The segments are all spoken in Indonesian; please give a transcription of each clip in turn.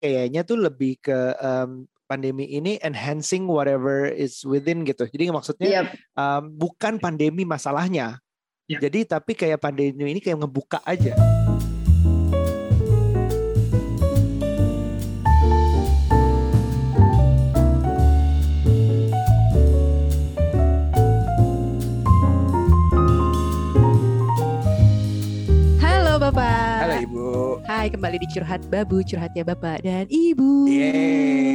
kayaknya tuh lebih ke um, pandemi ini enhancing whatever is within gitu. Jadi maksudnya Yap. um, bukan pandemi masalahnya. Ya. Jadi tapi kayak pandemi ini kayak ngebuka aja. Hai, kembali di Curhat Babu, curhatnya Bapak dan Ibu.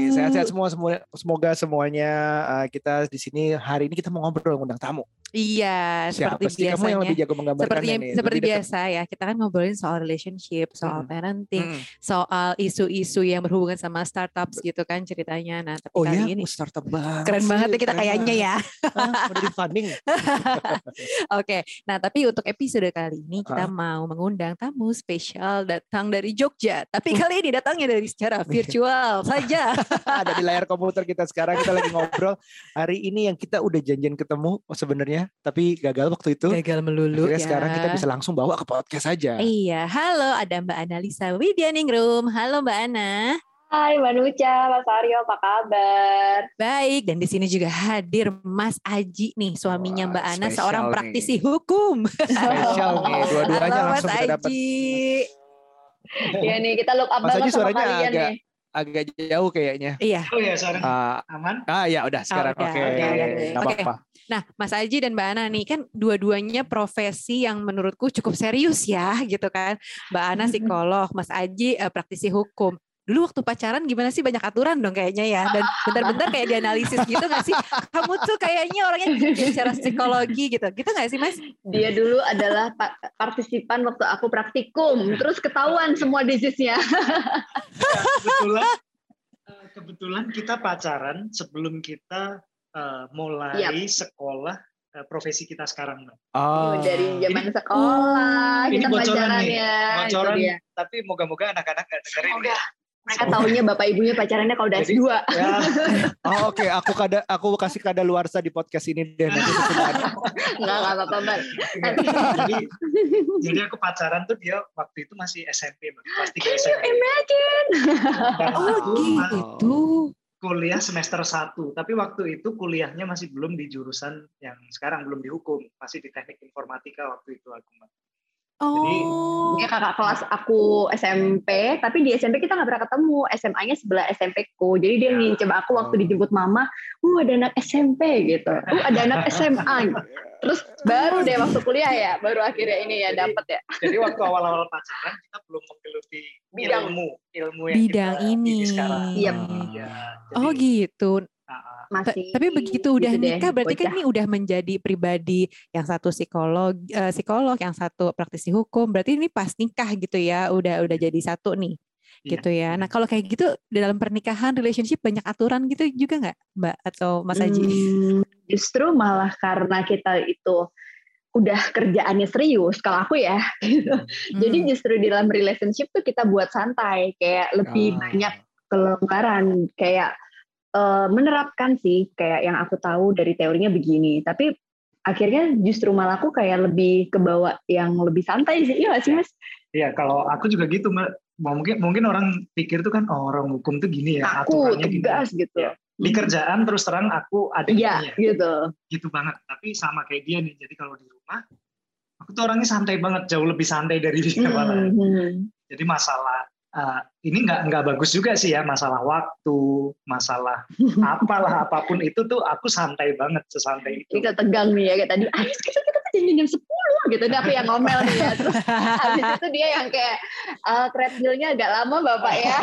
Sehat-sehat semua semoga semuanya uh, kita di sini hari ini kita mau ngobrol ngundang tamu. Iya, Siapa seperti sih kamu yang biasanya. lebih jago Seperti nih? seperti biasa ya, kita kan ngobrolin soal relationship, soal Mm. parenting, Mm. soal isu-isu yang berhubungan sama startups gitu kan ceritanya. Nah, tapi Oh kali ya, ini oh, startup banget. keren sih, banget ya kita keren kayaknya ya. Ah, funding. Oke, nah tapi untuk episode kali ini kita Ah. mau mengundang tamu spesial datang dari Jogja. Tapi kali ini datangnya dari secara virtual saja. ada di layar komputer kita sekarang kita lagi ngobrol hari ini yang kita udah janjian ketemu oh, sebenarnya tapi gagal waktu itu Gagal melulu Akhirnya ya. sekarang kita bisa langsung bawa ke podcast aja Iya, halo ada Mbak Analisa Widyaningrum. Halo Mbak Ana. Hai Mbak Nuca, Mas Aryo, apa kabar? Baik, dan di sini juga hadir Mas Aji nih, suaminya Wah, Mbak Ana, seorang nih. praktisi hukum. spesial nih dua-duanya Halo Mas langsung kita dapat Aji. ya nih, kita look up Mas banget Aji sama suaranya kalian agak- nih. agak jauh kayaknya Iya. Oh ya sekarang ah aman. ah ya udah sekarang udah, oke udah, udah. nggak Oke. apa-apa Nah, Mas Aji dan Mbak Ana nih kan dua-duanya profesi yang menurutku cukup serius ya, gitu kan. Mbak Ana psikolog, Mas Aji eh, praktisi hukum. Dulu waktu pacaran gimana sih banyak aturan dong kayaknya ya dan bentar-bentar kayak dianalisis gitu gak sih kamu tuh kayaknya orangnya bicara psikologi gitu gitu gak sih mas Dia dulu adalah pa- partisipan waktu aku praktikum, terus ketahuan semua disease-nya. Ya, kebetulan eh, kebetulan kita pacaran sebelum kita eh, mulai sekolah eh, profesi kita sekarang. Mbak. oh Dari zaman sekolah, Ini kita bocoran pacaran nih, ya. bocoran. Tapi moga-moga anak-anak nggak dengerin ya. Mereka taunya bapak ibunya pacarannya kalau udah S2. Ya, oh oke aku kada aku kasih kada luar di podcast ini deh nanti. Enggak, enggak apa-apa, Mbak. jadi jadi aku pacaran tuh dia waktu itu masih SMP, Mbak. Pasti ke SMP. Imagine. Dan oh aku gitu kuliah semester 1, tapi waktu itu kuliahnya masih belum di jurusan yang sekarang belum dihukum, masih di teknik informatika waktu itu aku. Oh Dia kakak kelas aku SMP, tapi di SMP kita nggak pernah ketemu. SMA-nya sebelah SMP ku. Jadi dia Ya. ngincep aku waktu dijemput mama, uh ada anak SMP gitu. Uh ada anak SMA. Terus baru deh waktu kuliah ya, baru akhirnya ini ya dapet ya. Jadi waktu awal-awal pacaran kita belum menggeluti Bidang. ilmu, ilmu yang Bidang kita ini. sekarang. Yep. Ya, oh jadi, gitu Masih tapi begitu udah gitu deh, nikah berarti kan bocah. ini udah menjadi pribadi yang satu psikolog eh, psikolog yang satu praktisi hukum berarti ini pas nikah gitu ya udah udah jadi satu nih Iya. gitu ya nah kalau kayak gitu di dalam pernikahan relationship banyak aturan gitu juga nggak mbak atau mas Aji Hmm, justru malah karena kita itu udah kerjaannya serius kalau aku ya gitu. Jadi Hmm. justru di dalam relationship tuh kita buat santai, kayak lebih Ah. banyak kelonggaran, kayak eh, menerapkan sih, kayak yang aku tahu dari teorinya begini. Tapi akhirnya justru malah aku kayak lebih kebawa yang lebih santai sih, iya sih mas? Iya, kalau aku juga gitu, Mbak. Mungkin mungkin orang pikir tuh kan oh, orang hukum tuh gini ya, Aku aturannya gini. tegas gitu. Iya. Di kerjaan terus terang aku ada ininya. gitu. gitu banget. Tapi sama kayak dia nih. Jadi kalau di rumah aku tuh orangnya santai banget, jauh lebih santai dari dia malah. Hmm. Jadi masalah eh, ini nggak nggak bagus juga sih ya masalah waktu, masalah apalah apa pun itu tuh aku santai banget sesantai itu. Kita tegang nih ya kayak tadi. Ayo kita kita janjian jam 10 gitu. Aku yang ngomel nih ya. Terus habis itu dia yang kayak uh, treadmillnya agak lama bapak ya.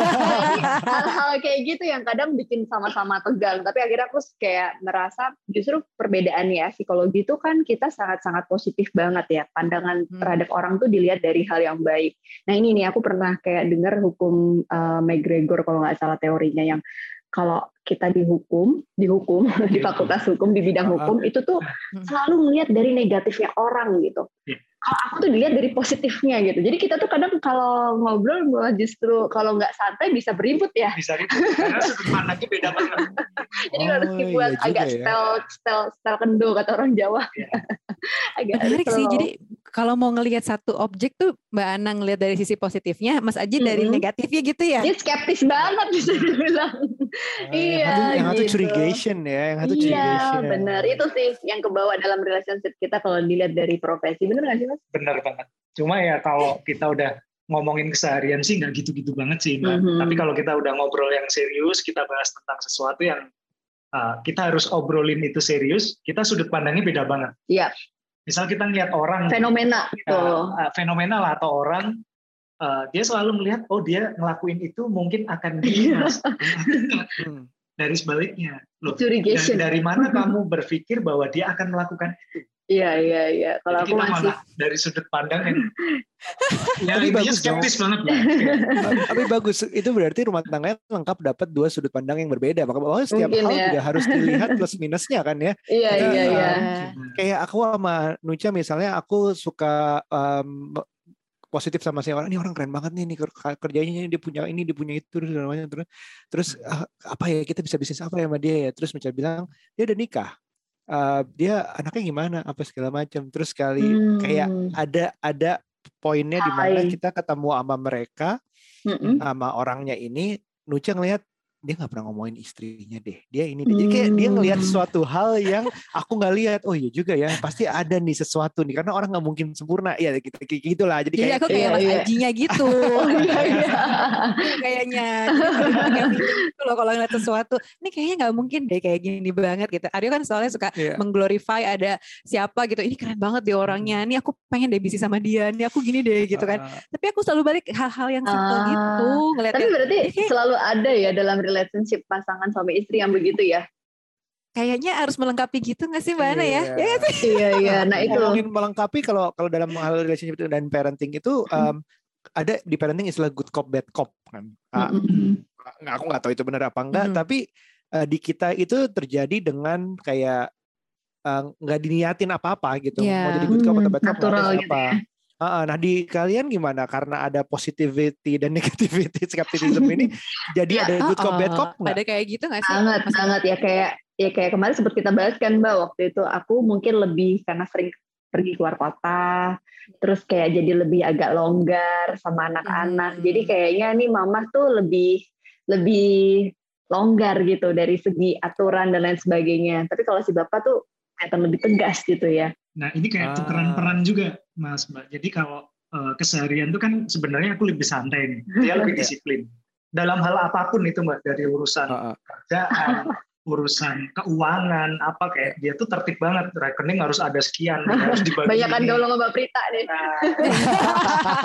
Hal-hal kayak gitu yang kadang bikin sama-sama tegang. Tapi akhirnya aku kayak merasa justru perbedaan ya psikologi itu kan kita sangat-sangat positif banget ya. Pandangan Hmm. terhadap orang tuh dilihat dari hal yang baik. Nah ini nih aku pernah kayak dengar hukum uh, McGregor kalau nggak salah teorinya yang kalau kita dihukum, dihukum di fakultas hukum di bidang Ah. hukum itu tuh Hmm. selalu melihat dari negatifnya orang gitu. Iya. Kalau aku tuh dilihat dari positifnya gitu. Jadi kita tuh kadang kalau ngobrol malah justru kalau nggak santai bisa beribut ya. Bisa ribut karena sudut pandangnya beda banget. Jadi Oh, harus dibuat iya agak ya. style style style kendo kata orang Jawa. Iya. agak menarik sih jadi kalau mau ngelihat satu objek tuh Mbak Ana ngelihat dari sisi positifnya, Mas Aji dari Mm-mm. negatifnya gitu ya. Dia skeptis banget bisa dibilang. Iya, yang satu, yang satu gitu. curigation ya, yang satu Iya, curigation. benar. Itu sih yang kebawa dalam relationship kita kalau dilihat dari profesi. Bener nggak sih, Mas? Benar banget. Cuma ya kalau kita udah ngomongin keseharian sih nggak gitu-gitu banget sih, Mbak. Mhm. Tapi kalau kita udah ngobrol yang serius, kita bahas tentang sesuatu yang uh, kita harus obrolin itu serius, kita sudut pandangnya beda banget. Iya. Misal kita ngeliat orang Fenomena gitu. uh, uh, fenomenal atau orang uh, dia selalu melihat oh dia ngelakuin itu mungkin akan gini mas Hmm. dari sebaliknya loh dari, Curigation. dari mana kamu berpikir bahwa dia akan melakukan itu Iya, iya, iya. Kalau Jadi aku kita masih malah dari sudut pandang yang ya Tapi bagus skeptis banget lah Tapi bagus, itu berarti rumah tangganya lengkap dapat dua sudut pandang yang berbeda. Maka bahwa setiap Mungkin hal ya. juga harus dilihat plus minusnya kan ya. Iya, iya, iya. Kayak aku sama Nucha misalnya aku suka um, positif sama si orang ini orang keren banget nih, nih ker- kerjanya dia punya ini dia punya itu terus macam. terus terus ah, apa ya kita bisa bisnis apa ya sama dia ya terus Nucha bilang dia udah nikah Eh, dia anaknya gimana apa segala macam terus kali kayak Hmm. ada ada poinnya di mana kita ketemu sama mereka Mm-mm. sama orangnya ini Nucha ngelihat dia nggak pernah ngomongin istrinya deh dia ini deh. jadi kayak dia ngelihat Hmm. sesuatu hal yang aku nggak lihat oh iya juga ya pasti ada nih sesuatu nih karena orang nggak mungkin sempurna ya gitu kayak gitulah jadi Jadi kayak aku kayak Iya, Mas iya. Ajinya gitu. Oh, iya, iya. kayaknya punya feeling gitu loh kalau ngeliat sesuatu ini kayaknya nggak mungkin deh kayak gini banget gitu Aryo kan soalnya suka Iya. mengglorify ada siapa gitu ini keren banget deh orangnya ini aku pengen deh bisnis sama dia ini aku gini deh gitu kan uh, tapi aku selalu balik hal-hal yang simple Ah, gitu ngeliat Tapi berarti Oke. selalu ada ya dalam relationship pasangan suami istri yang begitu ya? kayaknya harus melengkapi gitu nggak sih mbak Ana ya? Iya. Ya nggak sih? Iya, iya. Nah itu. ngomongin melengkapi kalau kalau dalam hal relationship itu dan parenting itu um, ada di parenting istilah good cop bad cop kan Mm-mm. nggak aku nggak tahu itu benar apa enggak Mhm. tapi eh, di kita itu terjadi dengan kayak eh, nggak diniatin apa-apa gitu mau Iya. jadi good cop atau bad cop natural gitu siapa. Ah, ah, nah di kalian gimana karena ada positivity dan negativity skepticism ini jadi Ya, ada good cop bad Oh, cop nggak? ada kayak gitu nggak sih? Sangat, Mas- sangat ya kayak ya kayak kemarin sempat kita bahas kan Mbak waktu itu aku mungkin lebih karena sering pergi keluar kota, terus kayak jadi lebih agak longgar sama anak-anak. Hmm. Jadi kayaknya nih mama tuh lebih lebih longgar gitu dari segi aturan dan lain sebagainya. Tapi kalau si bapak tuh kelihatan lebih tegas gitu ya. Nah ini kayak Ah. tukeran peran juga mas mbak jadi kalau uh, keseharian itu kan sebenarnya aku lebih santai nih dia lebih Iya. disiplin dalam hal apa pun itu mbak dari urusan Ah, ah. kerjaan, urusan keuangan, apa kayak dia tuh tertib banget. Rekening harus ada sekian, harus dibagi. Banyak kan ini. gaul sama Mbak Prita nih. Nah,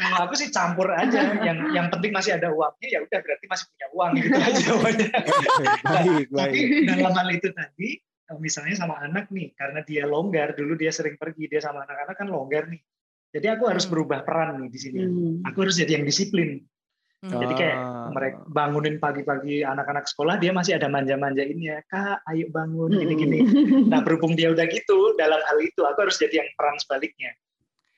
kalau aku sih campur aja. Yang yang penting masih ada uangnya, ya udah berarti masih punya uang gitu aja jawabannya. baik Tapi baik dalam hal itu tadi, misalnya sama anak nih, karena dia longgar, dulu dia sering pergi, dia sama anak-anak kan longgar nih. Jadi aku harus Hmm. berubah peran nih di sini. Hmm. Aku harus jadi yang disiplin. Hmm. Jadi kayak Ah. mereka bangunin pagi-pagi anak-anak sekolah dia masih ada manja-manjainnya kak ayo bangun Hmm. gini-gini nah berhubung dia udah gitu dalam hal itu aku harus jadi yang peran sebaliknya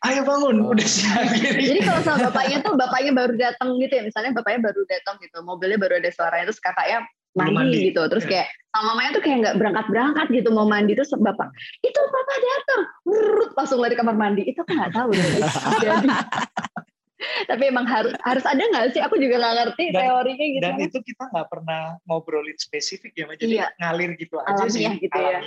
ayo bangun Oh. udah siap gini Jadi kalau sama bapaknya tuh bapaknya baru datang gitu ya, misalnya bapaknya baru datang gitu, mobilnya baru ada suaranya terus kakaknya mandi, mandi. gitu, terus Ya. kayak sama mamanya tuh kayak nggak berangkat berangkat gitu mau mandi terus bapak itu papa datang, Brrrr, langsung lari kamar mandi itu aku nggak tahu. Jadi tapi emang harus harus ada nggak sih? Aku juga nggak ngerti Dan- teorinya gitu. dan itu kita nggak pernah ngobrolin spesifik ya jadi Iya. ngalir gitu aja sih Alamiah gitu ya.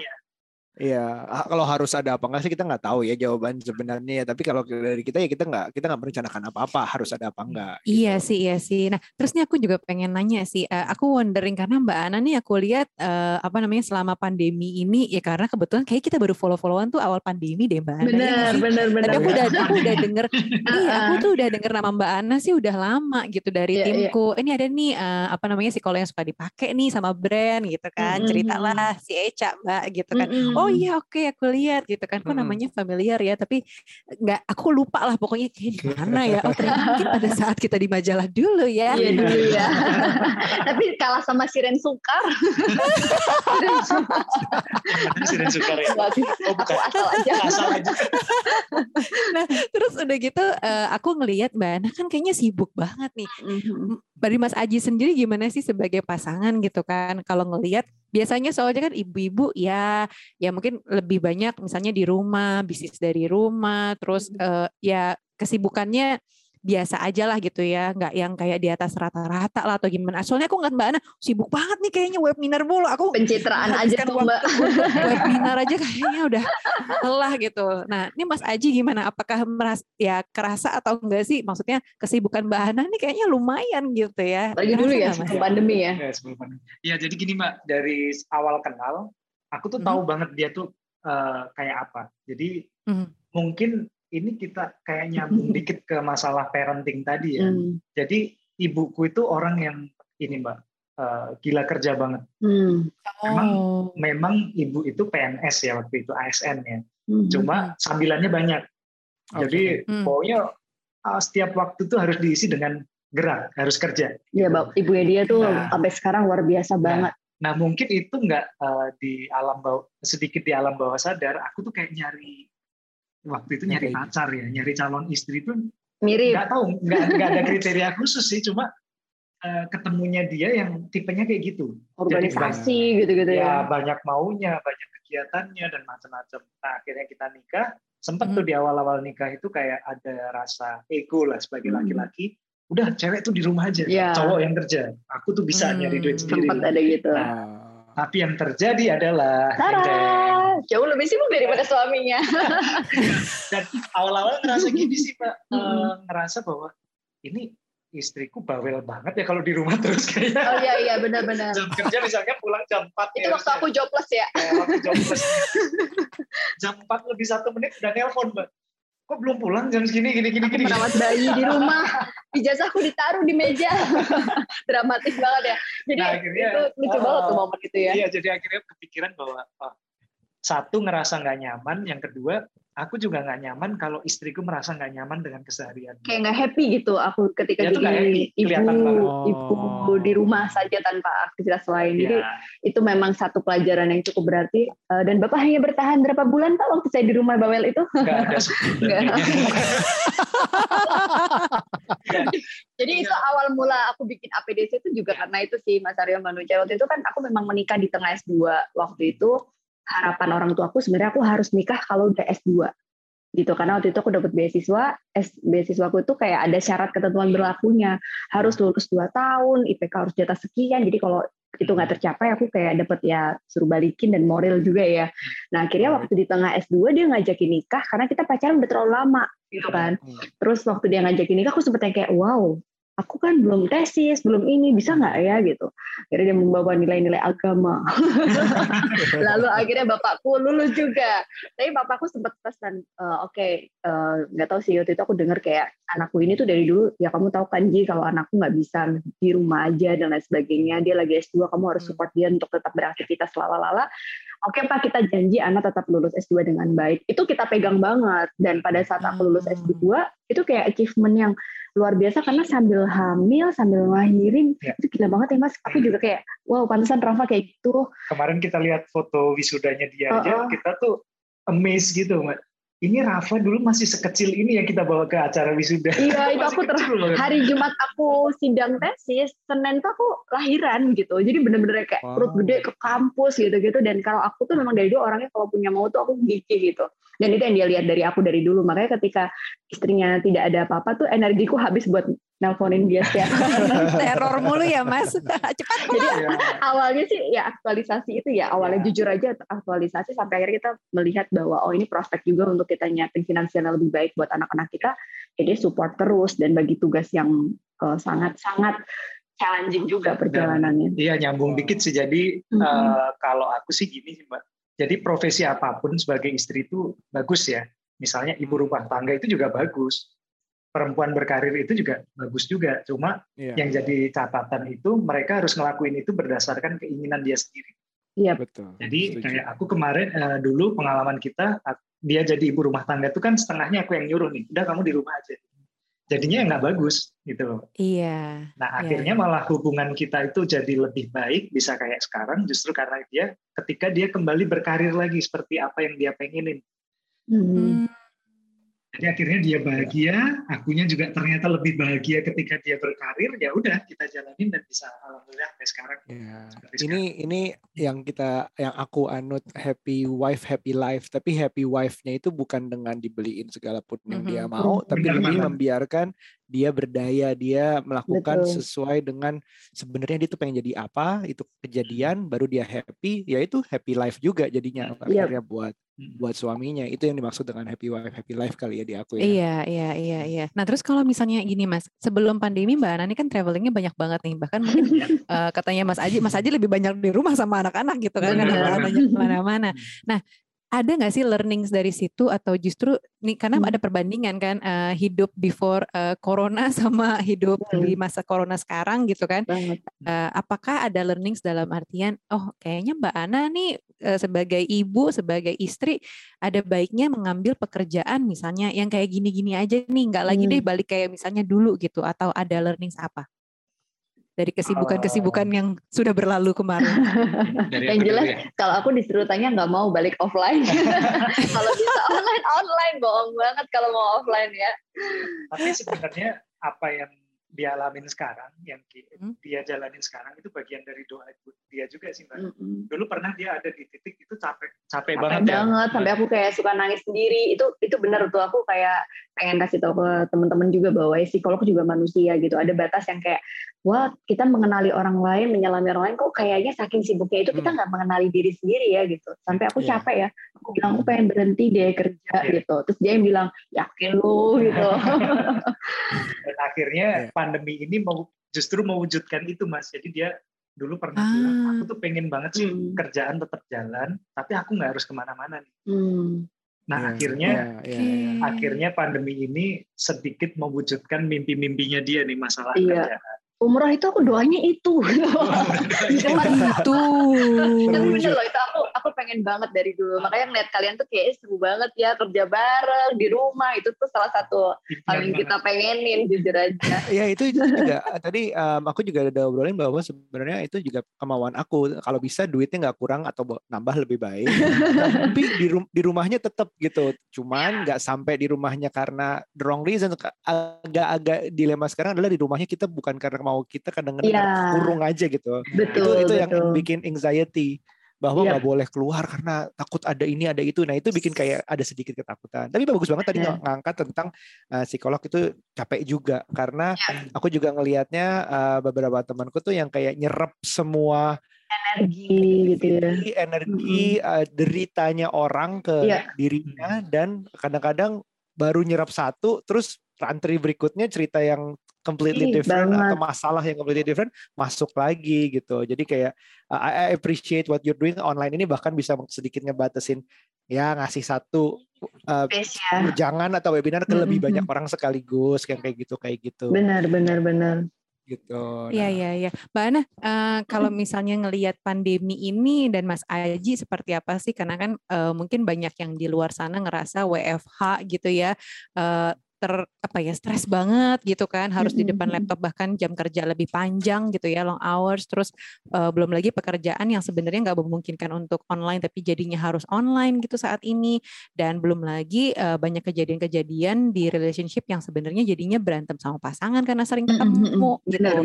Iya, ah, kalau harus ada apa enggak sih kita nggak tahu ya jawaban sebenarnya. ya. Tapi kalau dari kita ya kita nggak kita nggak merencanakan apa-apa harus ada apa enggak. Iya gitu. sih, iya sih. Nah, terus nih aku juga pengen nanya sih. eh, aku wondering karena Mbak Ana nih aku lihat eh, apa namanya selama pandemi ini ya karena kebetulan kayak kita baru follow-followan tuh awal pandemi deh Mbak Ana. ya Benar, sih? benar, benar. Tapi aku udah aku udah denger, iya aku Ah, tuh udah denger nama Mbak Ana sih udah lama gitu dari Iya, iya. timku. Ini ada nih eh, apa namanya psikolog yang suka dipakai nih sama brand gitu kan. Mm-mm. Ceritalah si Eca Mbak gitu kan. mm-mm. Oh iya oke aku lihat gitu kan. Kok Mm-mm. namanya familiar ya, tapi nggak aku lupa lah pokoknya kayak di mana ya. Oh ternyata mungkin pada saat kita di majalah dulu ya. Iya dulu ya. Tapi kalah sama Siren Sukar. Siren Sukar. Ya oh Aku asal aja. asal aja Nah terus udah gitu eh, aku ngelihat Mbak Ana kan kayaknya sibuk banget nih. Mhm. Dari Mas Aji sendiri gimana sih sebagai pasangan gitu kan? Kalau ngelihat biasanya soalnya kan ibu-ibu ya ya mungkin lebih banyak misalnya di rumah, bisnis dari rumah, terus uh, ya kesibukannya biasa aja lah gitu ya, nggak yang kayak di atas rata-rata lah atau gimana. Soalnya aku ngeliat Mbak Ana sibuk banget nih kayaknya webinar mulu. Aku pencitraan aja tuh Mbak. webinar aja kayaknya udah lelah gitu. Nah ini Mas Aji gimana? Apakah meras ya kerasa atau enggak sih? Maksudnya kesibukan Mbak Ana ini kayaknya lumayan gitu ya. Lagi dulu ya sebelum pandemi ya. Ya sebelum pandemi. Ya jadi gini Mbak, dari awal kenal, aku tuh hmm. tahu banget dia tuh uh, kayak apa. Jadi hmm. mungkin ini kita kayak nyambung dikit ke masalah parenting tadi ya. Hmm. Jadi ibuku itu orang yang ini mbak uh, gila kerja banget. Hmm. Memang oh. memang ibu itu PNS ya waktu itu ASN ya. Hmm. Cuma sambilannya banyak. Okay. Jadi hmm. pokoknya uh, setiap waktu tuh harus diisi dengan gerak, harus kerja. Iya, Mbak. Ibunya dia tuh nah, sampai sekarang luar biasa nah, banget. Nah, mungkin itu nggak uh, di alam bawah sedikit di alam bawah sadar, aku tuh kayak nyari waktu itu nyari pacar ya, nyari calon istri itu mirip. Nggak tahu, nggak, nggak ada kriteria khusus sih, cuma uh, ketemunya dia yang tipenya kayak gitu. Organisasi gitu-gitu ya. Ya banyak maunya, banyak kegiatannya dan macam-macam. Nah akhirnya kita nikah, sempat hmm. tuh di awal-awal nikah itu kayak ada rasa ego lah sebagai hmm. laki-laki. Udah cewek tuh di rumah aja, ya. cowok yang kerja. Aku tuh bisa hmm. nyari duit sendiri. Sempat ada gitu. Nah, tapi yang terjadi adalah Sarah, jauh lebih sibuk daripada suaminya. Dan awal-awal ngerasa gini sih Pak, hmm. ngerasa bahwa ini istriku bawel banget ya kalau di rumah terus kayaknya. Oh iya iya benar-benar. Jam kerja misalnya pulang jam 4 Itu ya, waktu aku jobless ya. ya waktu jobless. jam 4 lebih satu menit udah nelpon Mbak kok belum pulang jam segini? Gini gini gini. merawat bayi di rumah. Ijazahku ditaruh di meja. Dramatis banget ya. Jadi nah, akhirnya, itu lucu uh, banget tuh momen itu ya. Iya jadi akhirnya kepikiran bahwa oh, satu ngerasa nggak nyaman yang kedua aku juga nggak nyaman kalau istriku merasa nggak nyaman dengan keseharian. Kayak nggak happy gitu aku ketika ya, jadi ibu, oh. ibu di rumah saja tanpa aktivitas lain. Ya. Jadi itu memang satu pelajaran yang cukup berarti. Uh, dan bapak hanya bertahan berapa bulan pak waktu saya di rumah bawel itu? Nggak ada. jadi itu awal mula aku bikin APDC itu juga karena itu sih Mas Aryo Manuja waktu itu kan aku memang menikah di tengah S2 waktu itu harapan orang tua aku sebenarnya aku harus nikah kalau udah S2 gitu. Karena waktu itu aku dapat beasiswa S beasiswa aku itu kayak ada syarat ketentuan berlakunya. Harus lulus 2 tahun IPK harus di atas sekian. Jadi kalau itu nggak tercapai aku kayak dapat ya suruh balikin dan moral juga ya. Nah akhirnya waktu di tengah S2 dia ngajakin nikah karena kita pacaran udah terlalu lama gitu kan. Hmm. terus waktu dia ngajakin nikah aku sempet kayak wow aku kan belum tesis, belum ini, bisa nggak ya gitu. Akhirnya dia membawa nilai-nilai agama. Lalu akhirnya bapakku lulus juga. Tapi bapakku sempat pesan, e, oke, okay, uh, eh, nggak tahu sih waktu itu aku dengar kayak anakku ini tuh dari dulu, ya kamu tahu kan Ji, kalau anakku nggak bisa di rumah aja dan lain sebagainya, dia lagi S2, kamu harus hmm. support dia untuk tetap beraktivitas lalala. Oke okay, Pak, kita janji anak tetap lulus S2 dengan baik. Itu kita pegang banget. Dan pada saat aku lulus S2, itu kayak achievement yang luar biasa karena sambil hamil sambil ngelahirin ya. itu gila banget ya mas aku juga kayak wow pantesan Rafa kayak gitu kemarin kita lihat foto wisudanya dia uh -uh. aja kita tuh amazed gitu mbak ini Rafa dulu masih sekecil ini yang kita bawa ke acara wisuda. Iya, itu aku ter hari Jumat aku sidang tesis, Senin tuh aku lahiran gitu. Jadi bener-bener kayak wow. perut gede ke kampus gitu-gitu. Dan kalau aku tuh memang dari dulu orangnya kalau punya mau tuh aku gigi gitu dan itu yang dia lihat dari aku dari dulu makanya ketika istrinya tidak ada apa-apa tuh energiku habis buat nelponin dia setiap teror mulu ya mas cepat jadi ya. awalnya sih ya aktualisasi itu ya awalnya ya. jujur aja aktualisasi sampai akhirnya kita melihat bahwa oh ini prospek juga untuk kita nyiapin finansial lebih baik buat anak-anak kita jadi support terus dan bagi tugas yang uh, sangat sangat challenging juga perjalanannya. iya nyambung dikit sih jadi mm -hmm. uh, kalau aku sih gini sih mbak jadi profesi apa pun sebagai istri itu bagus ya. Misalnya ibu rumah tangga itu juga bagus. Perempuan berkarir itu juga bagus juga. Cuma yeah. yang jadi catatan itu mereka harus ngelakuin itu berdasarkan keinginan dia sendiri. Iya betul. Jadi Setuju. kayak aku kemarin uh, dulu pengalaman kita dia jadi ibu rumah tangga itu kan setengahnya aku yang nyuruh nih. Udah kamu di rumah aja jadinya nggak bagus gitu loh. Iya. Nah iya, akhirnya iya. malah hubungan kita itu jadi lebih baik bisa kayak sekarang justru karena dia ketika dia kembali berkarir lagi seperti apa yang dia pengenin. Hmm. Jadi akhirnya dia bahagia, akunya juga ternyata lebih bahagia ketika dia berkarir. Ya udah kita jalanin dan bisa alhamdulillah sampai sekarang. Ya. Ini sekarang. ini yang kita yang aku anut happy wife happy life. Tapi happy wife-nya itu bukan dengan dibeliin segala pun yang mm -hmm. dia mau, tapi lebih membiarkan dia berdaya, dia melakukan Betul. sesuai dengan sebenarnya dia tuh pengen jadi apa, itu kejadian baru dia happy, ya itu happy life juga jadinya yep. akhirnya buat buat suaminya. Itu yang dimaksud dengan happy wife happy life kali ya di aku ya. Iya iya iya iya. Nah terus kalau misalnya gini mas, sebelum pandemi mbak Ana ini kan travelingnya banyak banget nih. Bahkan mungkin uh, katanya Mas Aji, Mas Aji lebih banyak di rumah sama anak-anak gitu kan, karena banyak ke mana-mana. Nah ada nggak sih learnings dari situ atau justru nih karena hmm. ada perbandingan kan uh, hidup before uh, corona sama hidup hmm. di masa corona sekarang gitu kan uh, apakah ada learnings dalam artian oh kayaknya Mbak Ana nih uh, sebagai ibu sebagai istri ada baiknya mengambil pekerjaan misalnya yang kayak gini-gini aja nih nggak lagi hmm. deh balik kayak misalnya dulu gitu atau ada learnings apa dari kesibukan-kesibukan yang sudah berlalu kemarin? yang jelas ya? kalau aku disuruh tanya nggak mau balik offline. kalau bisa online online bohong banget kalau mau offline ya. Tapi sebenarnya apa yang dia alamin sekarang, yang hmm? dia jalanin sekarang itu bagian dari doa dia juga sih mbak. Hmm. Dulu pernah dia ada di titik itu capek, capek, capek banget. Ya. banget, ya. sampai aku kayak suka nangis sendiri. Itu itu benar tuh aku kayak pengen kasih tahu ke teman-teman juga bahwa ya psikolog juga manusia gitu. Ada batas yang kayak wah kita mengenali orang lain, menyelami orang lain kok kayaknya saking sibuknya itu kita hmm. nggak hmm. mengenali diri sendiri ya gitu. Sampai aku yeah. capek ya, aku bilang aku pengen berhenti deh kerja yeah. gitu. Terus dia yang bilang yakin lu gitu. Dan akhirnya yeah. Pandemi ini mau justru mewujudkan itu mas. Jadi dia dulu pernah ah. bilang aku tuh pengen banget sih hmm. kerjaan tetap jalan, tapi aku nggak harus ke mana-mana nih. Hmm. Nah yeah, akhirnya yeah, yeah, yeah. akhirnya pandemi ini sedikit mewujudkan mimpi-mimpinya dia nih masalah yeah. kerjaan umroh itu aku doanya itu. Itu. tapi bener loh itu aku aku pengen banget dari dulu. Makanya ngeliat kalian tuh kayak seru banget ya kerja bareng di rumah. Itu tuh salah satu hal yang kita pengenin jujur aja. Ya itu, itu juga. Tadi um, aku juga ada obrolin bahwa sebenarnya itu juga kemauan aku. Kalau bisa duitnya nggak kurang atau nambah lebih baik. Tapi di, rum di rumahnya tetap gitu. Cuman nggak sampai di rumahnya karena the wrong reason. Agak-agak dilema sekarang adalah di rumahnya kita bukan karena mau kita kadang-kadang ya. kurung aja gitu. Betul, itu itu betul. yang bikin anxiety bahwa iya. nggak ya. boleh keluar karena takut ada ini ada itu. Nah itu bikin kayak ada sedikit ketakutan. Tapi bagus banget tadi ya. ngangkat tentang uh, psikolog itu capek juga karena ya. aku juga ngelihatnya uh, beberapa temanku tuh yang kayak nyerap semua energi gitu ya. energi uh, deritanya orang ke ya. dirinya dan kadang-kadang baru nyerap satu terus antri berikutnya cerita yang completely Ih, different banget. atau masalah yang completely different masuk lagi gitu. Jadi kayak uh, I appreciate what you're doing online ini bahkan bisa sedikit ngebatasin ya ngasih satu uh, ya. jangan atau webinar ke lebih banyak orang sekaligus yang kayak gitu kayak gitu. Benar benar benar gitu. Iya iya iya. Mbak Ana, uh, kalau misalnya ngelihat pandemi ini dan Mas Aji seperti apa sih? Karena kan uh, mungkin banyak yang di luar sana ngerasa WFH gitu ya. Uh, ter apa ya stres banget gitu kan harus di depan laptop bahkan jam kerja lebih panjang gitu ya long hours terus uh, belum lagi pekerjaan yang sebenarnya nggak memungkinkan untuk online tapi jadinya harus online gitu saat ini dan belum lagi uh, banyak kejadian-kejadian di relationship yang sebenarnya jadinya berantem sama pasangan karena sering ketemu gitu.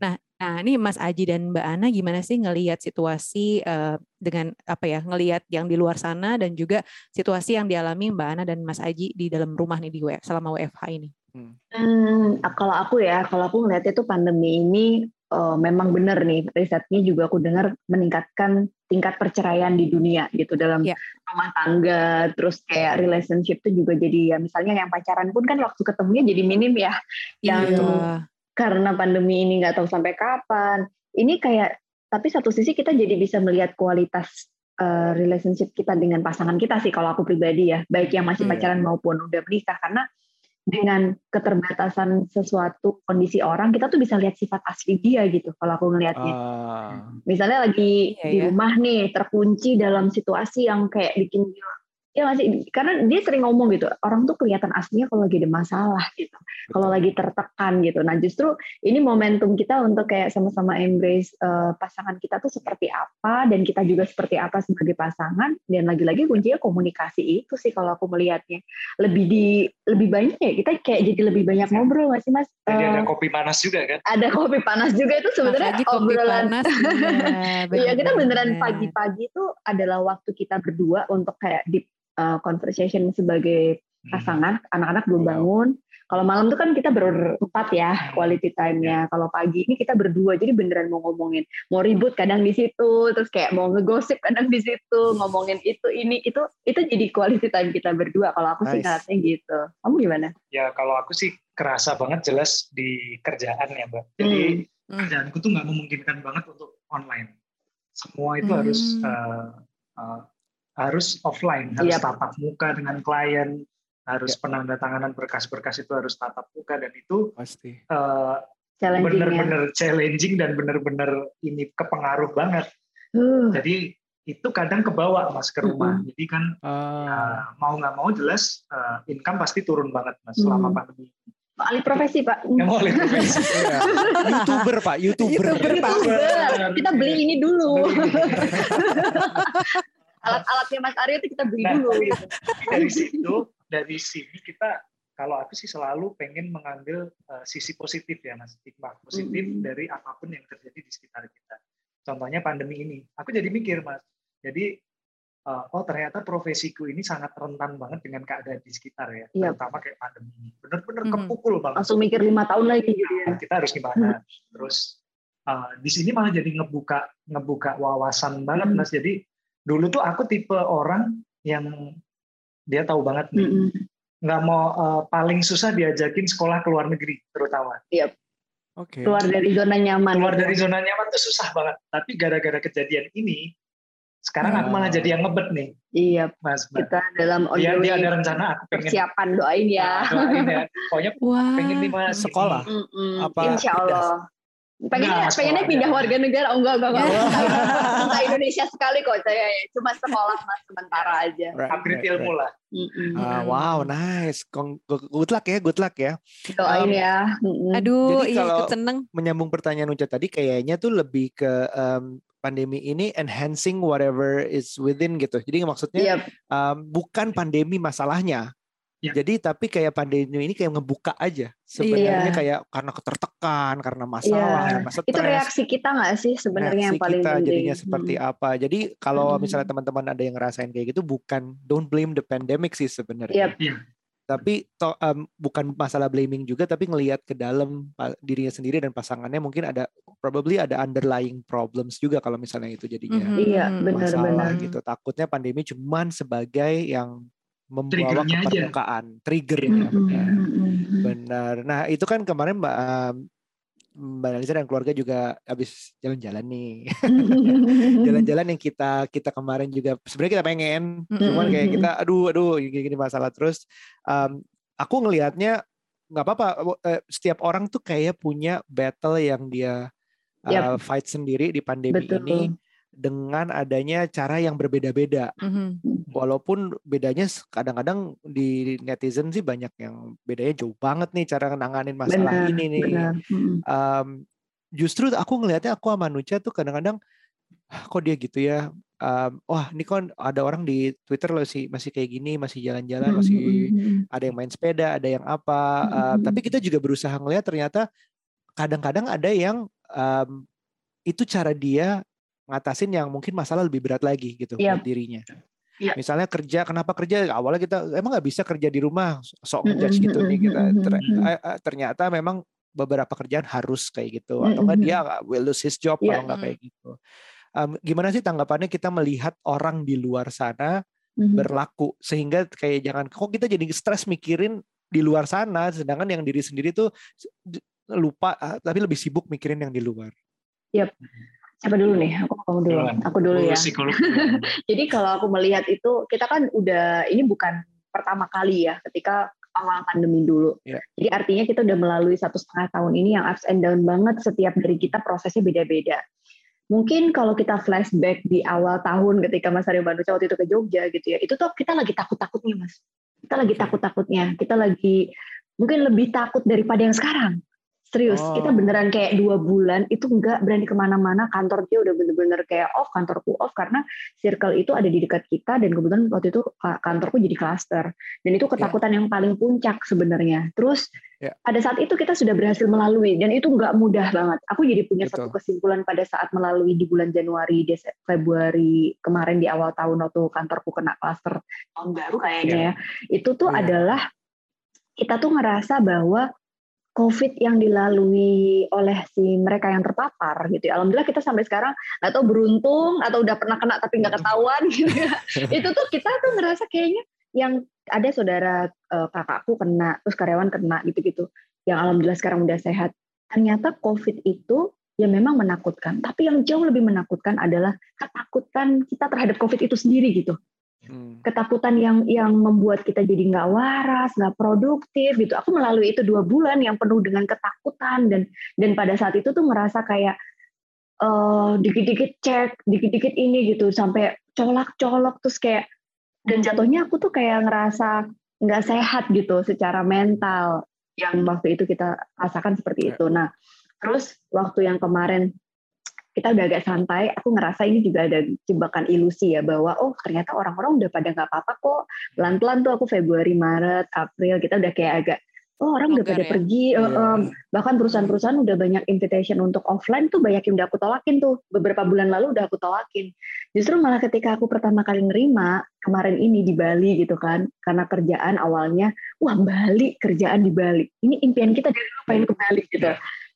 Nah, Nah, ini Mas Aji dan Mbak Ana gimana sih ngelihat situasi uh, dengan apa ya, ngelihat yang di luar sana dan juga situasi yang dialami Mbak Ana dan Mas Aji di dalam rumah nih di WF, selama WFH ini? Hmm. hmm, kalau aku ya, kalau aku ngelihat itu pandemi ini uh, memang benar nih risetnya juga aku dengar meningkatkan tingkat perceraian di dunia gitu dalam yeah. rumah tangga terus kayak relationship itu juga jadi ya misalnya yang pacaran pun kan waktu ketemunya jadi minim ya yang yeah karena pandemi ini nggak tahu sampai kapan. Ini kayak tapi satu sisi kita jadi bisa melihat kualitas uh, relationship kita dengan pasangan kita sih kalau aku pribadi ya, baik yang masih hmm. pacaran maupun udah menikah karena dengan keterbatasan sesuatu kondisi orang kita tuh bisa lihat sifat asli dia gitu kalau aku ngelihatnya. Uh, Misalnya lagi iya, di iya. rumah nih terkunci dalam situasi yang kayak bikin dia Ya masih karena dia sering ngomong gitu, orang tuh kelihatan aslinya kalau lagi ada masalah gitu, kalau lagi tertekan gitu. Nah justru ini momentum kita untuk kayak sama-sama embrace uh, pasangan kita tuh seperti apa dan kita juga seperti apa sebagai pasangan. Dan lagi-lagi kuncinya komunikasi itu sih kalau aku melihatnya lebih di lebih banyak ya kita kayak jadi lebih banyak ngobrol nggak sih mas? Jadi uh, ada kopi panas juga kan? Ada kopi panas juga itu sebenarnya obrolan. Iya kita beneran pagi-pagi itu adalah waktu kita berdua untuk kayak deep uh, conversation sebagai hmm. pasangan, anak-anak belum bangun. Kalau malam tuh kan kita berempat ya quality time-nya. Kalau pagi ini kita berdua, jadi beneran mau ngomongin, mau ribut kadang di situ, terus kayak mau ngegosip kadang di situ, ngomongin itu ini itu itu jadi quality time kita berdua. Kalau aku nice. sih ngeliatnya gitu. Kamu gimana? Ya kalau aku sih kerasa banget jelas di kerjaan ya mbak. Jadi hmm. kerjaanku tuh nggak memungkinkan banget untuk online. Semua itu hmm. harus uh, uh, harus offline, harus yep. tatap muka dengan klien, harus yep. penandatanganan berkas-berkas itu harus tatap muka dan itu pasti uh, benar-benar challenging dan benar-benar ini kepengaruh banget. Uh. Jadi itu kadang kebawa mas ke rumah. Uh. Jadi kan uh. ya, mau nggak mau jelas uh, income pasti turun banget mas selama uh. pandemi. Alih profesi pak. Ya, mau alih profesi. ya. Youtuber pak, Youtuber. Youtuber, pak. Kita beli ini dulu. alat-alatnya Mas Aryo itu kita beli nah, dulu. Gitu. Dari situ, dari sini kita kalau aku sih selalu pengen mengambil uh, sisi positif ya Mas, hikmah positif hmm. dari apa pun yang terjadi di sekitar kita. Contohnya pandemi ini, aku jadi mikir Mas. Jadi uh, oh ternyata profesiku ini sangat rentan banget dengan keadaan di sekitar ya, yep. Iya. terutama kayak pandemi ini. Benar-benar hmm. kepukul banget. Langsung mikir lima tahun lagi gitu ya. Kita harus gimana? Hmm. Terus uh, di sini malah jadi ngebuka ngebuka wawasan banget hmm. Mas. Jadi dulu tuh aku tipe orang yang dia tahu banget nih mm -hmm. nggak mau uh, paling susah diajakin sekolah ke luar negeri terutama. Iya. Yep. Oke. Okay. Keluar dari zona nyaman. Keluar dari zona nyaman tuh susah banget. Tapi gara-gara kejadian ini, sekarang aku malah jadi yang ngebet nih. Iya, Mas. Kita dalam dia, dia ada rencana aku pengen persiapan doain ya. Nah, doain ya. Pokoknya wow. pengen nih mas sekolah. Mm -mm. Apa? Insya Allah pengennya nah, pengennya pindah warga negara. Oh enggak enggak enggak. Oh. Indonesia sekali kok saya. Cuma sekolah mas sementara aja. Right, upgrade right, ilmu lah. Uh, wow nice. Good luck ya good luck ya. Doain um, ya. Aduh jadi iya, kalau seneng menyambung pertanyaan Uca tadi kayaknya tuh lebih ke um, pandemi ini enhancing whatever is within gitu. Jadi maksudnya yep. um, bukan pandemi masalahnya Ya. Jadi tapi kayak pandemi ini kayak ngebuka aja sebenarnya iya. kayak karena ketertekan, karena masalah, iya. karena stres. Itu reaksi kita nggak sih sebenarnya yang paling kita penting. jadinya seperti hmm. apa. Jadi kalau hmm. misalnya teman-teman ada yang ngerasain kayak gitu bukan don't blame the pandemic sih sebenarnya. Yep. Iya. Tapi to, um, bukan masalah blaming juga tapi ngelihat ke dalam dirinya sendiri dan pasangannya mungkin ada probably ada underlying problems juga kalau misalnya itu jadinya mm -hmm. iya, benar, masalah benar. gitu. Takutnya pandemi cuman sebagai yang membawa ke permukaan, triggernya. Mm -hmm. Benar. Nah itu kan kemarin Mbak Mbak Nalisa dan keluarga juga habis jalan-jalan nih. jalan-jalan yang kita kita kemarin juga sebenarnya kita pengen, cuman kayak kita aduh aduh gini, gini masalah terus. Um, aku ngelihatnya nggak apa-apa. Eh, setiap orang tuh kayak punya battle yang dia uh, yep. fight sendiri di pandemi Betul. ini dengan adanya cara yang berbeda-beda. Mm-hmm. Walaupun bedanya kadang-kadang di netizen sih banyak yang bedanya jauh banget nih cara nanganin masalah benar, ini nih. Benar. Um, justru aku ngelihatnya aku sama Nucha tuh kadang-kadang ah, kok dia gitu ya. Um, wah ini kan ada orang di Twitter loh sih masih kayak gini, masih jalan-jalan, masih mm-hmm. ada yang main sepeda, ada yang apa. Uh, tapi kita juga berusaha ngelihat ternyata kadang-kadang ada yang um, itu cara dia ngatasin yang mungkin masalah lebih berat lagi gitu yeah. buat dirinya. Yeah. Misalnya kerja, kenapa kerja? Awalnya kita emang nggak bisa kerja di rumah, sok ngejudge gitu nih kita. Ternyata memang beberapa kerjaan harus kayak gitu, atau enggak dia will lose his job yeah. kalau nggak kayak gitu. Um, gimana sih tanggapannya kita melihat orang di luar sana berlaku sehingga kayak jangan kok kita jadi stres mikirin di luar sana, sedangkan yang diri sendiri tuh lupa tapi lebih sibuk mikirin yang di luar. Yep siapa dulu nih? Aku kamu dulu. Aku dulu ya. Jadi kalau aku melihat itu kita kan udah ini bukan pertama kali ya ketika awal pandemi dulu. Yeah. Jadi artinya kita udah melalui satu setengah tahun ini yang ups and down banget. Setiap dari kita prosesnya beda-beda. mungkin kalau kita flashback di awal tahun ketika Mas Aryo Banuca waktu itu ke Jogja gitu ya, itu tuh kita lagi takut-takutnya Mas. Kita lagi takut-takutnya, kita lagi mungkin lebih takut daripada yang sekarang. Serius, oh. kita beneran kayak dua bulan itu nggak berani ke mana-mana. Kantor dia udah bener-bener kayak off, kantorku off karena circle itu ada di dekat kita dan kebetulan waktu itu kantorku jadi cluster. Dan itu ketakutan yeah. yang paling puncak sebenarnya. Terus yeah. pada saat itu kita sudah berhasil melalui dan itu nggak mudah banget. Aku jadi punya Betul. satu kesimpulan pada saat melalui di bulan Januari, Desember, Februari kemarin di awal tahun waktu kantorku kena cluster tahun baru kayaknya yeah. ya. Itu tuh yeah. adalah kita tuh ngerasa bahwa COVID yang dilalui oleh si mereka yang terpapar gitu ya. Alhamdulillah kita sampai sekarang atau beruntung atau udah pernah kena tapi nggak ketahuan gitu ya. itu tuh kita tuh ngerasa kayaknya yang ada saudara uh, kakakku kena, terus karyawan kena gitu-gitu. Yang alhamdulillah sekarang udah sehat. Ternyata COVID itu ya memang menakutkan. Tapi yang jauh lebih menakutkan adalah ketakutan kita terhadap COVID itu sendiri gitu. Hmm. Ketakutan yang yang membuat kita jadi nggak waras, nggak produktif gitu. Aku melalui itu dua bulan yang penuh dengan ketakutan dan dan pada saat itu tuh merasa kayak uh, dikit-dikit cek, dikit-dikit ini gitu sampai colak-colok terus kayak dan jatuhnya aku tuh kayak ngerasa nggak sehat gitu secara mental yang waktu itu kita rasakan seperti ya. itu. Nah, terus waktu yang kemarin kita udah agak santai, aku ngerasa ini juga ada jebakan ilusi ya bahwa oh ternyata orang-orang udah pada nggak apa-apa kok. Pelan-pelan tuh aku Februari, Maret, April kita udah kayak agak oh orang udah pada ya? pergi, yeah. um, bahkan perusahaan-perusahaan udah banyak invitation untuk offline tuh banyak yang udah aku tolakin tuh beberapa bulan lalu udah aku tolakin. Justru malah ketika aku pertama kali nerima kemarin ini di Bali gitu kan, karena kerjaan awalnya wah Bali kerjaan di Bali, ini impian kita dari dulu pengen ke Bali gitu.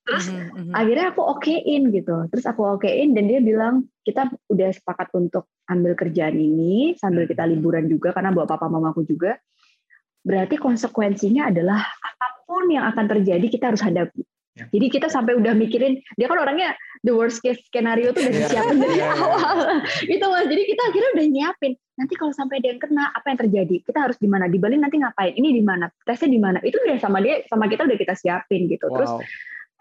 Yeah terus mm-hmm. akhirnya aku okein gitu. Terus aku okein dan dia bilang kita udah sepakat untuk ambil kerjaan ini sambil kita liburan juga karena bawa papa mamaku juga. Berarti konsekuensinya adalah apa pun yang akan terjadi kita harus hadapi. Ya. jadi kita sampai udah mikirin dia kan orangnya the worst case skenario tuh udah ya. disiapin dari ya. awal. Itu mas. Jadi kita akhirnya udah nyiapin. Nanti kalau sampai ada yang kena apa yang terjadi? Kita harus di mana? Di Bali nanti ngapain? Ini di mana? Tesnya di mana? Itu udah sama dia sama kita udah kita siapin gitu. Wow. terus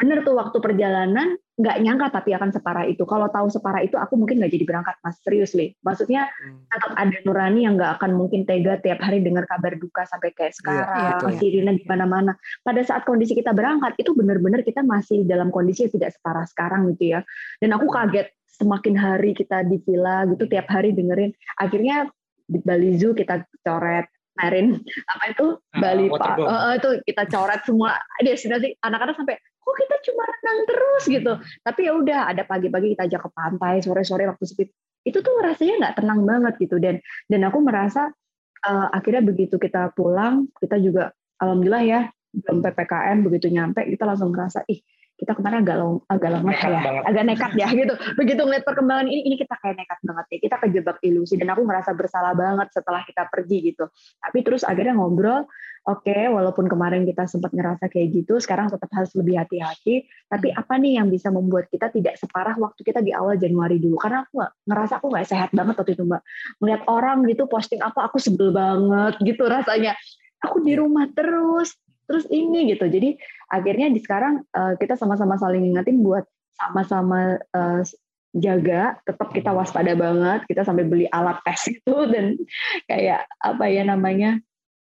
bener tuh waktu perjalanan nggak nyangka tapi akan separah itu. Kalau tahu separah itu aku mungkin nggak jadi berangkat mas serius nih. Maksudnya hmm. tetap ada nurani yang nggak akan mungkin tega tiap hari dengar kabar duka sampai kayak iya, sekarang, iya, sirine di mana-mana. Pada saat kondisi kita berangkat itu benar-benar kita masih dalam kondisi yang tidak separah sekarang gitu ya. Dan aku kaget semakin hari kita di villa gitu tiap hari dengerin. Akhirnya di Bali Zoo kita coret kemarin apa itu ah, Bali Pak uh, itu kita coret semua destinasi anak-anak sampai kok kita cuma renang terus gitu tapi ya udah ada pagi-pagi kita ajak ke pantai sore-sore waktu sepi itu tuh rasanya nggak tenang banget gitu dan dan aku merasa uh, akhirnya begitu kita pulang kita juga alhamdulillah ya belum ppkm begitu nyampe kita langsung ngerasa ih kita kemarin agak long, agak lama ya, banget. agak nekat ya gitu. Begitu ngeliat perkembangan ini, ini kita kayak nekat banget ya. Kita kejebak ilusi dan aku ngerasa bersalah banget setelah kita pergi gitu. Tapi terus akhirnya ngobrol, oke, okay, walaupun kemarin kita sempat ngerasa kayak gitu, sekarang tetap harus lebih hati-hati. Tapi hmm. apa nih yang bisa membuat kita tidak separah waktu kita di awal Januari dulu? Karena aku gak, ngerasa aku nggak sehat banget waktu itu mbak. Melihat orang gitu posting apa, aku sebel banget gitu rasanya. Aku di iya. rumah terus, terus ini gitu jadi akhirnya di sekarang uh, kita sama-sama saling ingetin buat sama-sama uh, jaga tetap kita waspada banget kita sampai beli alat tes itu dan kayak apa ya namanya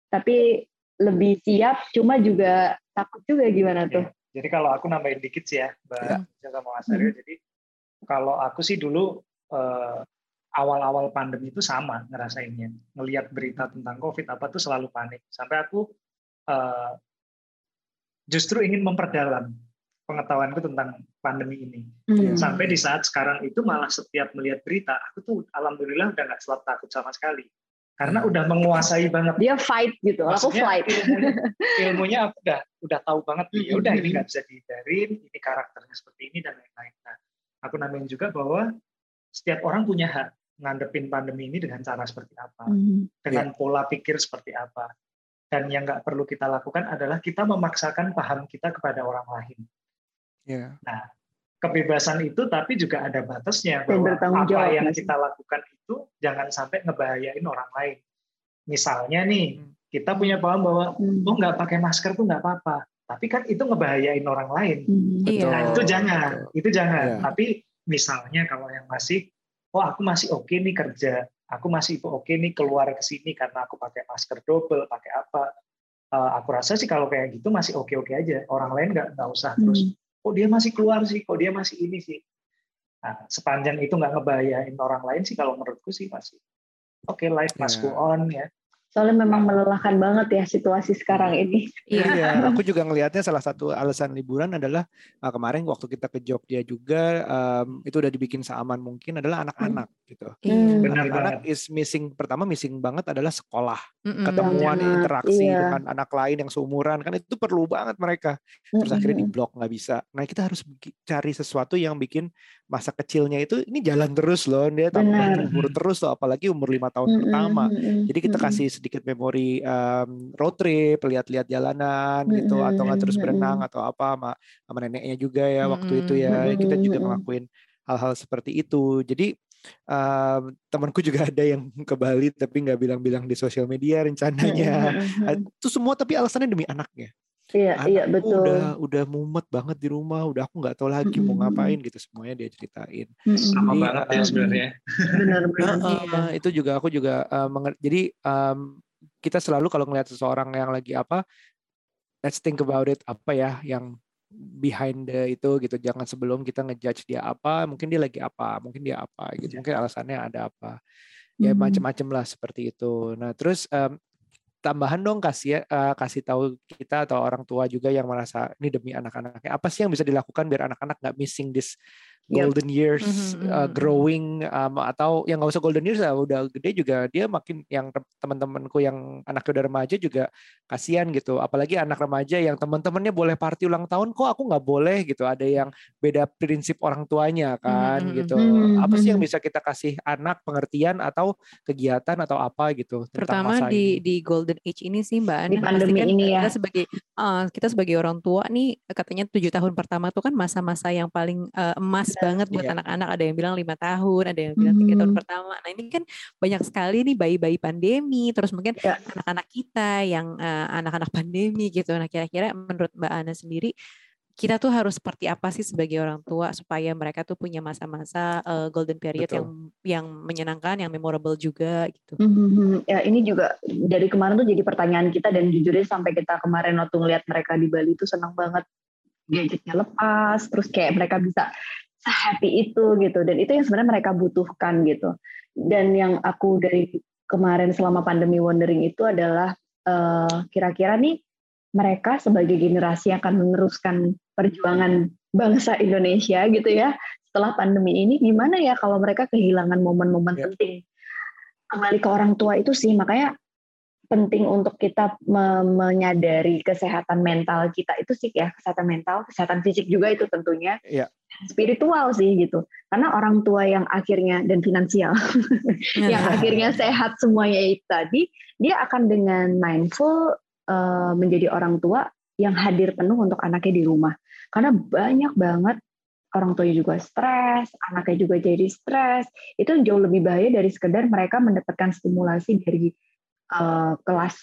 tapi lebih siap cuma juga takut juga gimana tuh jadi kalau aku nambahin dikit sih ya mbak ya. sama Mas Aryo hmm. jadi kalau aku sih dulu uh, awal-awal pandemi itu sama ngerasainnya ngelihat berita tentang covid apa tuh selalu panik sampai aku uh, justru ingin memperdalam pengetahuanku tentang pandemi ini. Hmm. Sampai di saat sekarang itu malah setiap melihat berita, aku tuh alhamdulillah udah nggak selalu takut sama sekali. Karena hmm. udah menguasai banget. Dia fight gitu, Maksudnya, aku fight. Ilmunya, ilmunya aku udah udah tahu banget. Ya udah ini nggak bisa dihindarin, ini karakternya seperti ini dan lain-lain. Nah, aku namain juga bahwa setiap orang punya hak ngadepin pandemi ini dengan cara seperti apa, hmm. dengan yeah. pola pikir seperti apa. Dan yang nggak perlu kita lakukan adalah kita memaksakan paham kita kepada orang lain. Yeah. Nah, kebebasan itu tapi juga ada batasnya bahwa apa yang kita lakukan itu jangan sampai ngebahayain orang lain. Misalnya nih, hmm. kita punya paham bahwa hmm. oh nggak pakai masker tuh nggak apa-apa, tapi kan itu ngebahayain orang lain. Hmm, Betul. Nah, itu jangan, itu jangan. Yeah. Tapi misalnya kalau yang masih oh aku masih oke okay nih kerja aku masih oke okay nih keluar ke sini karena aku pakai masker double pakai apa uh, aku rasa sih kalau kayak gitu masih oke oke aja orang lain nggak nggak usah terus oh dia masih keluar sih? Kok dia masih ini sih? Nah, sepanjang itu nggak ngebahayain orang lain sih kalau menurutku sih masih. Oke okay, life must yeah. go on ya Soalnya memang melelahkan banget ya situasi sekarang ini. Iya, iya aku juga ngelihatnya salah satu alasan liburan adalah uh, kemarin waktu kita ke Jogja juga um, itu udah dibikin seaman mungkin adalah anak-anak hmm. gitu. Hmm. Benar anak is missing pertama missing banget adalah sekolah, hmm. ketemuan, Benar. interaksi iya. dengan anak lain yang seumuran kan itu perlu banget mereka. Terus hmm. akhirnya di blok nggak bisa. Nah kita harus cari sesuatu yang bikin masa kecilnya itu ini jalan terus loh dia tambah umur terus loh apalagi umur lima tahun mm -hmm. pertama jadi kita kasih sedikit memori um, road trip lihat-lihat jalanan mm -hmm. gitu atau nggak terus berenang atau apa sama, sama neneknya juga ya waktu mm -hmm. itu ya. kita juga ngelakuin hal-hal seperti itu. Jadi um, temanku juga ada yang ke Bali tapi nggak bilang-bilang di sosial media rencananya. Itu semua tapi alasannya demi anaknya Iya, Anakku iya betul. Udah udah mumet banget di rumah, udah aku nggak tahu lagi mm -hmm. mau ngapain gitu semuanya dia ceritain. Mm -hmm. Sama jadi, banget ya sebenarnya. Benar-benar. Uh, uh, itu juga aku juga uh, jadi um, kita selalu kalau ngelihat seseorang yang lagi apa, let's think about it apa ya yang behind the itu gitu. Jangan sebelum kita ngejudge dia apa, mungkin dia lagi apa, mungkin dia apa gitu. Iya. Mungkin alasannya ada apa ya hmm. macam-macam lah seperti itu. Nah terus um, tambahan dong kasih uh, kasih tahu kita atau orang tua juga yang merasa ini demi anak-anaknya. Apa sih yang bisa dilakukan biar anak-anak nggak missing this golden years mm-hmm. uh, growing um, atau yang nggak usah golden years lah udah gede juga dia makin yang teman-temanku yang anaknya udah remaja juga kasihan gitu apalagi anak remaja yang teman-temannya boleh party ulang tahun kok aku nggak boleh gitu ada yang beda prinsip orang tuanya kan mm-hmm. gitu mm-hmm. apa sih yang bisa kita kasih anak pengertian atau kegiatan atau apa gitu terutama di ini. di golden age ini sih mbak Ani pandemi ini ya kita sebagai uh, kita sebagai orang tua nih katanya tujuh tahun pertama tuh kan masa-masa yang paling uh, emas banget buat anak anak-anak. Ada yang bilang lima tahun, ada yang bilang tiga tahun pertama. Nah ini kan banyak sekali nih bayi-bayi pandemi. Terus mungkin anak ya. anak-anak kita yang uh, anak-anak pandemi gitu. Nah kira-kira menurut Mbak Ana sendiri kita tuh harus seperti apa sih sebagai orang tua supaya mereka tuh punya masa-masa uh, golden period Betul. yang yang menyenangkan, yang memorable juga gitu. Mm-hmm. Ya ini juga dari kemarin tuh jadi pertanyaan kita dan jujurnya sampai kita kemarin waktu ngeliat mereka di Bali tuh senang banget gadgetnya lepas, terus kayak mereka bisa happy itu gitu. Dan itu yang sebenarnya mereka butuhkan gitu. Dan yang aku dari kemarin selama pandemi wondering itu adalah uh, kira-kira nih mereka sebagai generasi yang akan meneruskan perjuangan bangsa Indonesia gitu ya setelah pandemi ini gimana ya kalau mereka kehilangan momen-momen yeah. penting? Kembali ke orang tua itu sih makanya penting untuk kita me menyadari kesehatan mental kita itu sih ya kesehatan mental kesehatan fisik juga itu tentunya. Yeah spiritual sih gitu. Karena orang tua yang akhirnya dan finansial. Yang akhirnya sehat semuanya itu tadi dia akan dengan mindful uh, menjadi orang tua yang hadir penuh untuk anaknya di rumah. Karena banyak banget orang tuanya juga stres anaknya juga jadi stres. Itu jauh lebih bahaya dari sekedar mereka mendapatkan stimulasi dari uh, kelas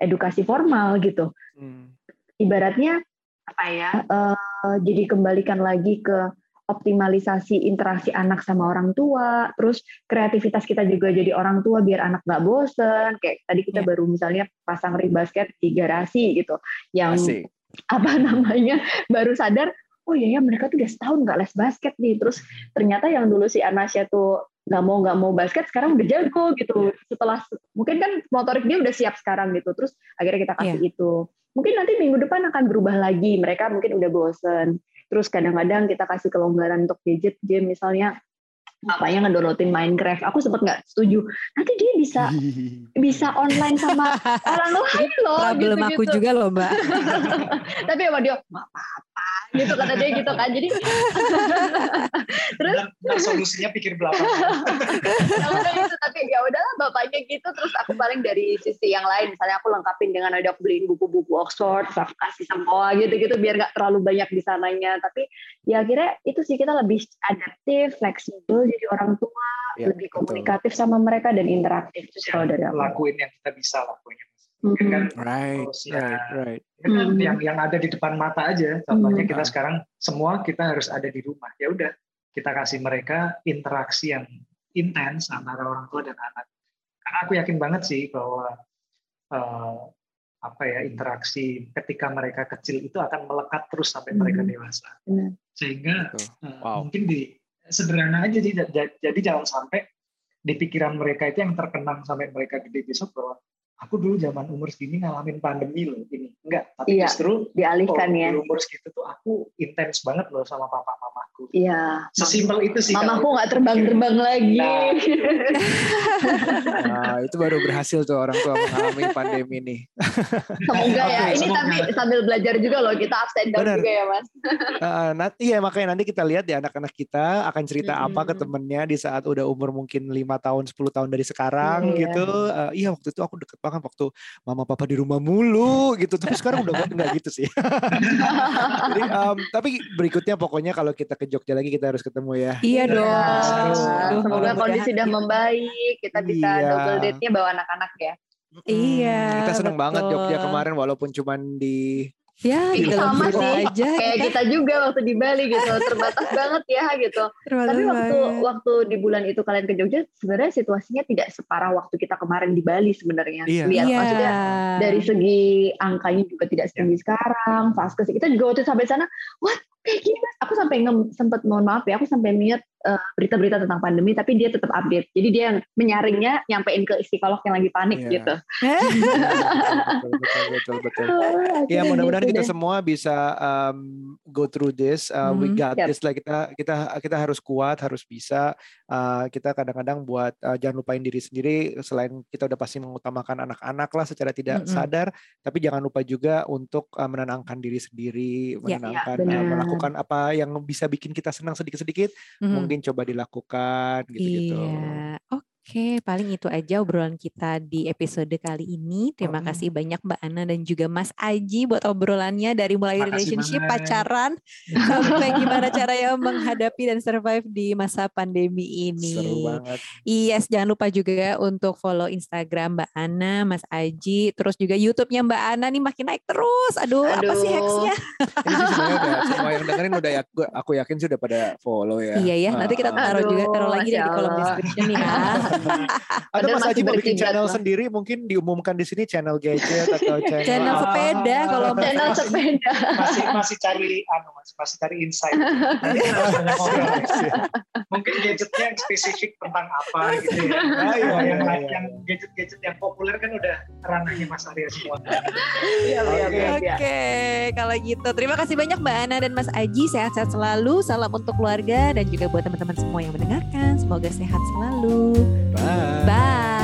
edukasi formal gitu. Hmm. ibaratnya apa ya uh, jadi kembalikan lagi ke optimalisasi interaksi anak sama orang tua terus kreativitas kita juga jadi orang tua biar anak nggak bosen kayak tadi kita yeah. baru misalnya pasang ring basket di garasi gitu yang Asik. apa namanya baru sadar oh iya ya mereka tuh udah setahun nggak les basket nih terus ternyata yang dulu si Anasya tuh nggak mau nggak mau basket sekarang udah jago gitu iya. setelah mungkin kan motorik dia udah siap sekarang gitu terus akhirnya kita kasih yeah. itu mungkin nanti minggu depan akan berubah lagi mereka mungkin udah bosen terus kadang-kadang kita kasih kelonggaran untuk gadget game misalnya bapaknya ngedownloadin Minecraft. Aku sempat nggak setuju. Nanti dia bisa bisa online sama orang lain loh. Problem gitu, aku gitu. juga loh mbak. Tapi emang dia apa-apa gitu kata dia gitu kan. Jadi terus nah, solusinya pikir belakang. ya udah itu tapi ya udahlah bapaknya gitu. Terus aku paling dari sisi yang lain. Misalnya aku lengkapin dengan ada aku beliin buku-buku Oxford, aku kasih semua gitu-gitu biar nggak terlalu banyak di sananya. Tapi ya akhirnya itu sih kita lebih adaptif, fleksibel jadi orang tua ya, lebih komunikatif betul. sama mereka dan interaktif itu kalau dari aku lakuin yang kita bisa lakuin mungkin kan right, terus ya right, right. kan mm-hmm. yang yang ada di depan mata aja contohnya mm-hmm. kita sekarang semua kita harus ada di rumah ya udah kita kasih mereka interaksi yang intens antara orang tua dan anak. Karena aku yakin banget sih bahwa uh, apa ya interaksi ketika mereka kecil itu akan melekat terus sampai hmm. mereka dewasa. Hmm. Sehingga uh, wow. mungkin di sederhana aja sih. Jadi jangan sampai di pikiran mereka itu yang terkenang sampai mereka gede besok bahwa aku dulu zaman umur segini ngalamin pandemi loh ini enggak tapi iya, justru dialihkan ya. di umur segitu tuh aku intens banget loh sama papa mamaku iya sesimpel itu sih mamaku nggak terbang-terbang lagi. Nah. nah, itu baru berhasil tuh orang tua mengalami pandemi ini. Semoga ya. Ini semoga. tapi sambil belajar juga loh kita absen down juga ya mas. Uh, nanti ya makanya nanti kita lihat ya anak-anak kita akan cerita hmm. apa ke temennya di saat udah umur mungkin lima tahun 10 tahun dari sekarang hmm, gitu. Uh, iya waktu itu aku deket banget waktu mama papa di rumah mulu gitu. Tapi sekarang udah nggak gitu sih Jadi, um, tapi berikutnya pokoknya kalau kita ke Jogja lagi kita harus ketemu ya iya dong ya. semoga kondisi sudah membaik kita bisa iya. double date-nya bawa anak-anak ya Iya. Kita seneng betul. banget Jogja kemarin walaupun cuman di Ya, dalam sama sih. aja. Kayak kita juga waktu di Bali gitu, terbatas banget ya gitu. Terbatas Tapi waktu banget. waktu di bulan itu kalian ke Jogja, sebenarnya situasinya tidak separah waktu kita kemarin di Bali sebenarnya. Iya. Lihat iya. maksudnya dari segi angkanya juga tidak setinggi sekarang, vaskes kita juga waktu sampai sana, what kayak gini mas aku sampai sempat mohon maaf ya aku sampai niat uh, berita-berita tentang pandemi tapi dia tetap update jadi dia yang menyaringnya nyampein ke psikolog yang lagi panik yeah. gitu betul betul betul, betul. ya mudah-mudahan kita deh. semua bisa um, go through this uh, hmm, we got yep. this lah kita kita kita harus kuat harus bisa uh, kita kadang-kadang buat uh, jangan lupain diri sendiri selain kita udah pasti mengutamakan anak-anak lah secara tidak mm -hmm. sadar tapi jangan lupa juga untuk uh, menenangkan diri sendiri ya, ya, menenangkan ya, uh, melakukan melakukan apa yang bisa bikin kita senang sedikit-sedikit, hmm. mungkin coba dilakukan gitu-gitu. Iya. Oke. Oke, paling itu aja obrolan kita di episode kali ini. Terima oh. kasih banyak Mbak Ana dan juga Mas Aji buat obrolannya dari mulai Makasih relationship, banget. pacaran, sampai gimana cara ya menghadapi dan survive di masa pandemi ini. Seru banget. Yes, jangan lupa juga untuk follow Instagram Mbak Ana, Mas Aji, terus juga YouTube-nya Mbak Ana nih makin naik terus. Aduh, Aduh. apa sih hacksnya? ini sih sebenarnya udah semua yang dengerin udah ya, aku yakin sudah pada follow ya. Iya ya, nanti kita taruh juga taruh lagi di kolom description ya. Atau Mas Haji mau bikin channel sendiri mungkin diumumkan di sini channel gadget atau channel channel sepeda kalau channel sepeda masih masih cari anu masih masih cari insight. mungkin gadgetnya yang spesifik tentang apa gitu ya. Ah, iya, yang iya, iya. yang gadget-gadget yang populer kan udah ranahnya Mas Arya semua. Iya, iya, iya, Oke, okay. kalau gitu terima kasih banyak Mbak Ana dan Mas Aji sehat-sehat selalu. Salam untuk keluarga dan juga buat teman-teman semua yang mendengarkan. Semoga sehat selalu. Bye. Bye.